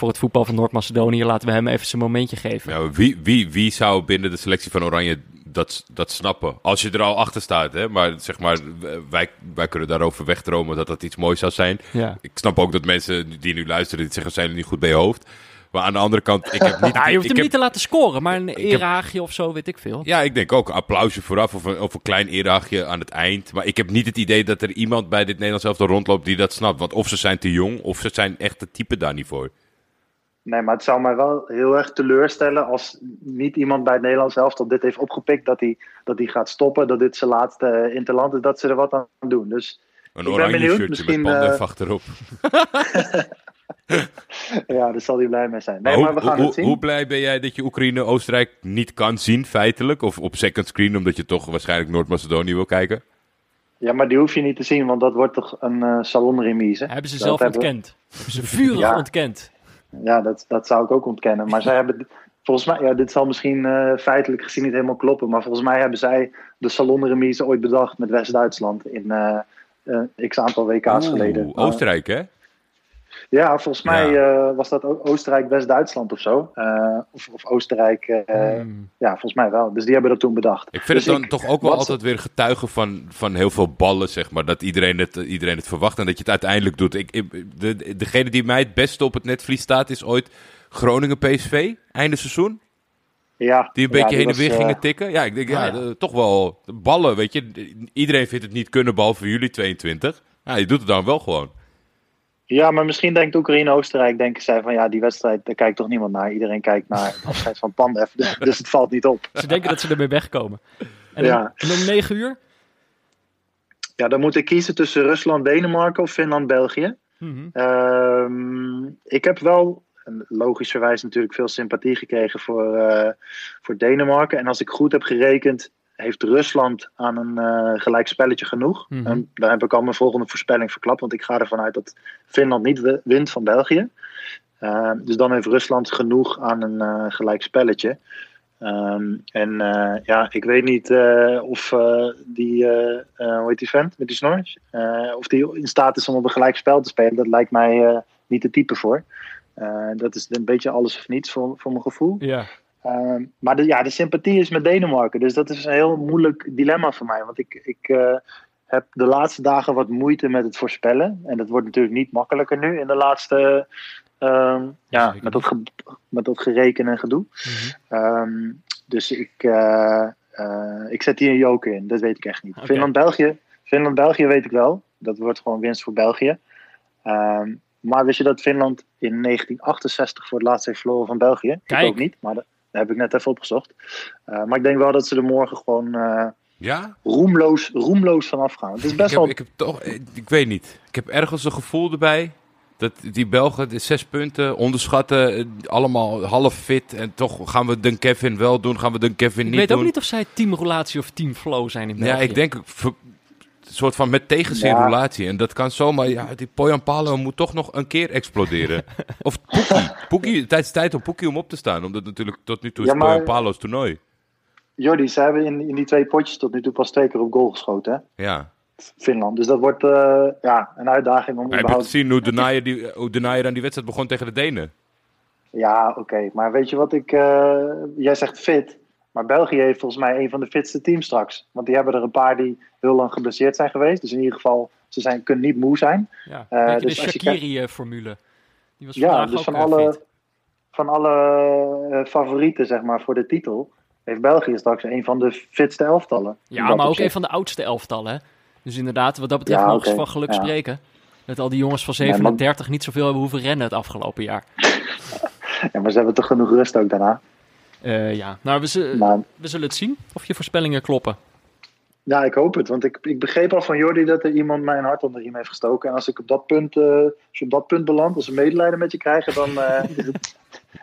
voor het voetbal van Noord-Macedonië. Laten we hem even zijn momentje geven.
Nou, wie, wie, wie zou binnen de selectie van Oranje dat, dat snappen? Als je er al achter staat, hè? Maar zeg maar, wij, wij kunnen daarover wegdromen dat dat iets moois zou zijn.
Ja.
Ik snap ook dat mensen die nu luisteren, die zeggen, zijn jullie niet goed bij je hoofd? Maar aan de andere kant, ik heb niet...
Ja, je hoeft hem
heb-
niet te laten scoren, maar een erehaagje of zo, weet ik veel.
Ja, ik denk ook een applausje vooraf of een, of een klein eerdagje aan het eind. Maar ik heb niet het idee dat er iemand bij dit Nederlands elftal rondloopt die dat snapt. Want of ze zijn te jong, of ze zijn echt het type daar niet voor.
Nee, maar het zou mij wel heel erg teleurstellen als niet iemand bij het Nederlands elftal dit heeft opgepikt. Dat hij, dat hij gaat stoppen, dat dit zijn laatste eh, interland is, dat ze er wat aan doen. Dus
Een
ben
oranje
benieuwd,
shirtje
misschien,
met Pandev
eh,
achterop.
ja, daar zal hij blij mee zijn. Nee,
Maar
maar,
hoe,
we gaan
hoe,
het zien.
hoe blij ben jij dat je Oekraïne-Oostenrijk niet kan zien, feitelijk? Of op second screen, omdat je toch waarschijnlijk Noord-Macedonië wil kijken?
Ja, maar die hoef je niet te zien, want dat wordt toch een eh salonremise.
Hebben ze
Dat
zelf
hebben-
ontkend. Hebben ze vurig
Ja.
ontkend.
Ja, dat, dat zou ik ook ontkennen. Maar zij hebben, volgens mij, ja, dit zal misschien eh, feitelijk gezien niet helemaal kloppen. Maar volgens mij hebben zij de salonremise ooit bedacht met West-Duitsland in eh, eh, x aantal WK's
Oeh,
geleden.
Oostenrijk, hè?
Ja, volgens mij eh, was dat O- Oostenrijk-West-Duitsland of zo. Eh, of, of Oostenrijk, eh,
Hmm.
ja, volgens mij wel. Dus die hebben dat toen bedacht.
Ik vind
Dus
het dan
ik-
toch ook wel altijd weer getuigen van, van heel veel ballen, zeg maar. Dat iedereen het, iedereen het verwacht en dat je het uiteindelijk doet. Ik, ik- de, degene die mij het beste op het netvlies staat is ooit Groningen-PSV, einde seizoen.
Ja,
Die een
ja,
beetje heen en weer gingen tikken. Ja, ik denk, ja,
Ah, ja.
toch wel ballen, weet je. Iedereen vindt het niet kunnen, behalve jullie 22. Ja, je doet het dan wel gewoon.
Ja, maar misschien denkt Oekraïne-Oostenrijk, denken zij van ja, die wedstrijd, daar kijkt toch niemand naar. Iedereen kijkt naar het afscheid van Pandev, dus, het valt niet op.
Ze denken dat ze ermee wegkomen. En,
Ja.
om, en om negen uur?
Ja, dan moet ik kiezen tussen Rusland, Denemarken of Finland, België.
Mhm.
Ehm, ik heb wel, logischerwijs natuurlijk, veel sympathie gekregen voor, eh, voor Denemarken. En als ik goed heb gerekend, heeft Rusland aan een eh gelijk spelletje genoeg.
Mhm.
En daar heb ik al mijn volgende voorspelling verklapt, want ik ga ervan uit dat Finland niet wi- wint van België. Ehm, dus dan heeft Rusland genoeg aan een eh gelijk spelletje. Ehm, en eh, ja, ik weet niet eh, of eh, die, eh, eh, hoe heet die vent met die snor? Eh, of die in staat is om op een gelijk spel te spelen. Dat lijkt mij eh, niet de type voor. Eh, dat is een beetje alles of niets voor, voor mijn gevoel.
Ja.
Ehm, maar de, ja, de sympathie is met Denemarken. Dus dat is een heel moeilijk dilemma voor mij. Want ik, ik eh, heb de laatste dagen wat moeite met het voorspellen. En dat wordt natuurlijk niet makkelijker nu in de laatste. ehm, ja, met dat, met dat gereken en gedoe.
Mhm.
Ehm, dus ik, eh, eh, ik zet hier een joker in. Dat weet ik echt niet. Finland-België Finland-België weet ik wel. Dat wordt gewoon winst voor België. Maar wist je dat Finland in 1968 voor het laatst heeft verloren van België?
Kijk.
Ik ook niet, maar dat heb ik net even opgezocht. Eh, maar ik denk wel dat ze er morgen gewoon eh,
Ja?
roemloos, roemloos vanaf gaan. Het is
Ik
best
heb,
wel...
ik heb toch, eh, ik weet niet. Ik heb ergens een gevoel erbij dat die Belgen de zes punten onderschatten, allemaal half fit. En toch gaan we Dun Kevin wel doen, gaan we Dun Kevin
Ik
niet
weet
doen.
ook niet of zij teamrelatie of teamflow zijn in België.
Ja, ik denk soort van met tegenzin
Ja.
En dat kan zomaar, ja, die Poyan Palo moet toch nog een keer exploderen. of Poekie. Poekie. Het is tijd om Poekie om op te staan. Omdat natuurlijk tot nu toe is
Ja, maar-
Poyan Palo's toernooi.
Jordi, ze hebben in, in die twee potjes tot nu toe pas twee keer op goal geschoten, hè?
Ja.
Finland. Dus dat wordt eh, ja, een uitdaging om
Maar heb je
überhaupt...
gezien hoe Denayer, die, hoe Denayer aan die wedstrijd begon tegen de Denen?
Ja, oké. Maar weet je wat ik... eh, jij zegt fit. Maar België heeft volgens mij een van de fitste teams straks. Want die hebben er een paar die heel lang geblesseerd zijn geweest. Dus in ieder geval, ze zijn, kunnen niet moe zijn.
Ja,
Eh,
je,
dus
de Shakiri-formule. Die was
Ja, dus
ook
van
eh,
alle,
fit.
van alle eh, favorieten, zeg maar, voor de titel... heeft België straks een van de fitste elftallen.
Ja,
dat
maar ook een van de oudste elftallen. hè. Dus inderdaad, wat dat betreft
Ja,
mogen ze van geluk
Ja.
spreken. Dat al die jongens van
Nee, maar-
37 niet zoveel hebben hoeven rennen het afgelopen jaar.
Ja, maar ze hebben toch genoeg rust ook daarna.
Eh, ja, nou, we,
Maar
we zullen het zien of je voorspellingen kloppen.
Ja, ik hoop het. Want ik, ik begreep al van Jordi dat er iemand mijn hart onder de riem heeft gestoken. En als ik op dat punt, eh, als je op dat punt belandt, als we medelijden met je krijgen, dan eh, is, het,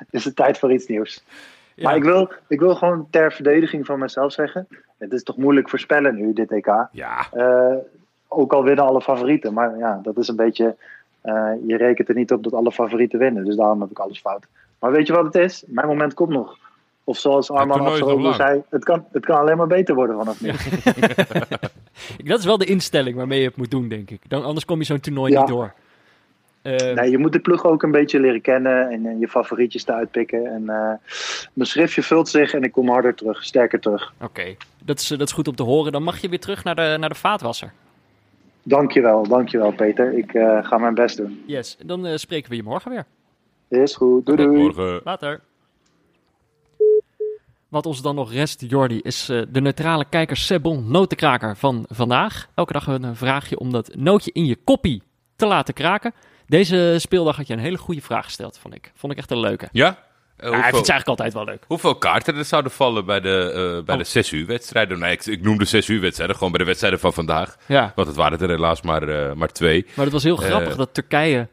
is het tijd voor iets nieuws.
Ja.
Maar ik wil, ik wil gewoon ter verdediging van mezelf zeggen. Het is toch moeilijk voorspellen nu, dit EK.
Ja.
Ook al winnen alle favorieten. Maar ja, dat is een beetje je rekent er niet op dat alle favorieten winnen. Dus daarom heb ik alles fout. Maar weet je wat het is? Mijn moment komt nog. Of zoals Arman
lang.
zei, het kan, het kan alleen maar beter worden vanaf nu.
Dat is wel de instelling waarmee je het moet doen, denk ik. Dan, anders kom je zo'n toernooi
Ja.
niet door. Eh,
Nee, je moet de ploeg ook een beetje leren kennen en, eh, je favorietjes eruit pikken. En eh, mijn schriftje vult zich en ik kom harder terug, sterker terug.
Oké, dat, is, eh, dat is goed om te horen. Dan mag je weer terug naar de, naar de vaatwasser.
Dankjewel, dankjewel Peter. Ik eh, ga mijn best doen.
Yes, dan eh, spreken we je morgen weer.
Is goed, doei doei.
Morgen.
Later. Wat ons dan nog rest, Jordi, is eh, de neutrale kijker Sebon Notenkraker van vandaag. Elke dag een vraagje om dat nootje in je koppie te laten kraken. Deze speeldag had je een hele goede vraag gesteld, vond ik. Vond ik echt een leuke.
Ja? Eh,
Ja, ik
hoeveel,
vind het eigenlijk altijd wel leuk.
hoeveel kaarten er zouden vallen bij de, eh, bij
Oh.
de 6 uur wedstrijden? Nee, ik, ik noemde 6 uur wedstrijden, gewoon bij de wedstrijden van vandaag.
Ja,
Want het waren er helaas maar, maar twee.
maar het was heel grappig dat Turkije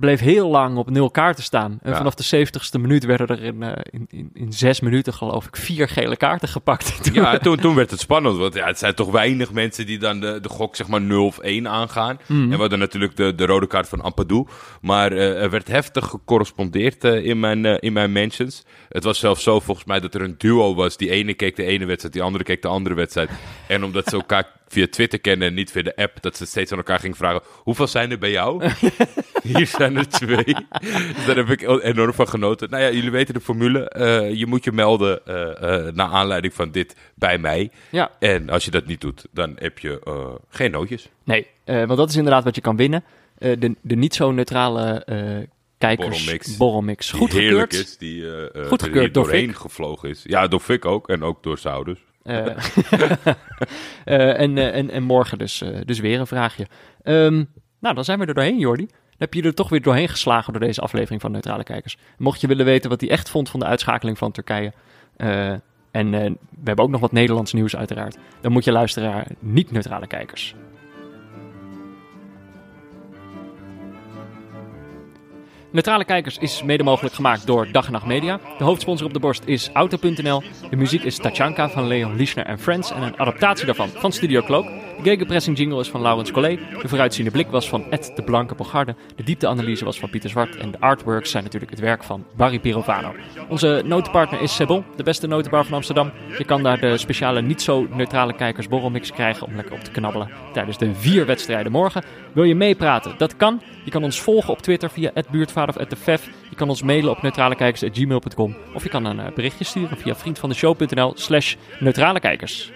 bleef heel lang op nul kaarten staan. En
Ja.
vanaf de 70ste minuut werden er in, eh, in, in, in zes minuten, geloof ik, vier gele kaarten gepakt.
Ja, toen, toen werd het spannend. Want ja, het zijn toch weinig mensen die dan de, de gok zeg maar 0 of 1 aangaan.
Mhm.
En we hadden natuurlijk de, de rode kaart van Ampadu. Maar eh, er werd heftig gecorrespondeerd eh, in, mijn, in mijn mentions. Het was zelfs zo volgens mij dat er een duo was. Die ene keek de ene wedstrijd, die andere keek de andere wedstrijd. En omdat ze elkaar via Twitter kennen en niet via de app... dat ze steeds aan elkaar gingen vragen... hoeveel zijn er bij jou? Hier zijn er twee. dus daar heb ik enorm van genoten. Nou ja, jullie weten de formule. Eh, je moet je melden eh, eh, naar aanleiding van dit bij mij.
ja,
En als je dat niet doet, dan heb je geen nootjes.
Nee, want dat is inderdaad wat je kan winnen. De, de niet zo neutrale kijkers.
Borrelmix.
Borrelmix.
Die
Goed
heerlijk
gekeurd.
is, die eh,
Goed gekeurd door
doorheen gevlogen is. Ja, door Fik ook. En ook door Sauders.
Eh, eh, en, eh, en, en morgen dus, dus weer een vraagje. Ehm, nou, dan zijn we er doorheen, Jordi. Heb je er toch weer doorheen geslagen door deze aflevering van Neutrale Kijkers. Mocht je willen weten wat hij echt vond van de uitschakeling van Turkije. en we hebben ook nog wat Nederlands nieuws uiteraard. Dan moet je luisteren naar niet-neutrale kijkers. Neutrale Kijkers is mede mogelijk gemaakt door Dag en Nacht Media. De hoofdsponsor op de borst is Auto.nl. De muziek is Tachanka van Leon Lischner en Friends en een adaptatie daarvan van Studio Cloak. De gegenpressing jingle is van Laurens Collet. De vooruitziende blik was van Ed de Blanke Bogarde. De diepteanalyse was van Pieter Zwart. En de artworks zijn natuurlijk het werk van Barry Pirovano. Onze notenpartner is Sebon, de beste notenbar van Amsterdam. Je kan daar de speciale niet zo neutrale kijkers borrelmix krijgen om lekker op te knabbelen tijdens de vier wedstrijden morgen. Wil je meepraten? Dat kan. Je kan ons volgen op Twitter via @buurtvader of @vef. Je kan ons mailen op neutralekijkers@gmail.com of je kan een eh, berichtje sturen via vriendvandeshow.nl/slash neutralekijkers.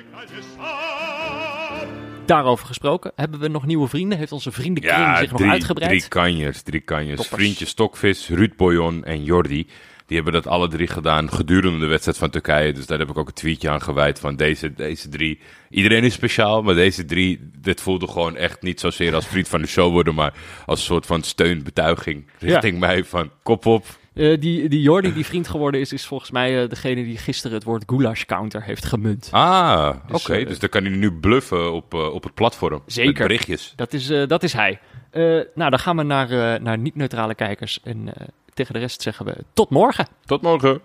Daarover gesproken, hebben we nog nieuwe vrienden? Heeft onze vriendenkring zich nog
drie,
uitgebreid?
drie kanjers, drie kanjers.
Toppers.
Vriendje Stokvis, Ruud Boyon en Jordi. Die hebben dat alle drie gedaan gedurende de wedstrijd van Turkije. Dus daar heb ik ook een tweetje aan gewijd van deze, deze drie. Iedereen is speciaal, maar deze drie, dit voelde gewoon echt niet zozeer als vriend van de show worden, maar als een soort van steunbetuiging richting mij van kop op.
Eh, die, die Jordi die vriend geworden is, is volgens mij eh, degene die gisteren het woord goulash counter heeft gemunt.
Ah,
Dus,
oké.
eh,
dus dan kan hij nu bluffen op, op het platform.
Zeker.
Met berichtjes.
Dat is, dat is hij. Nou, dan gaan we naar, naar niet-neutrale kijkers. En tegen de rest zeggen we tot morgen.
Tot morgen.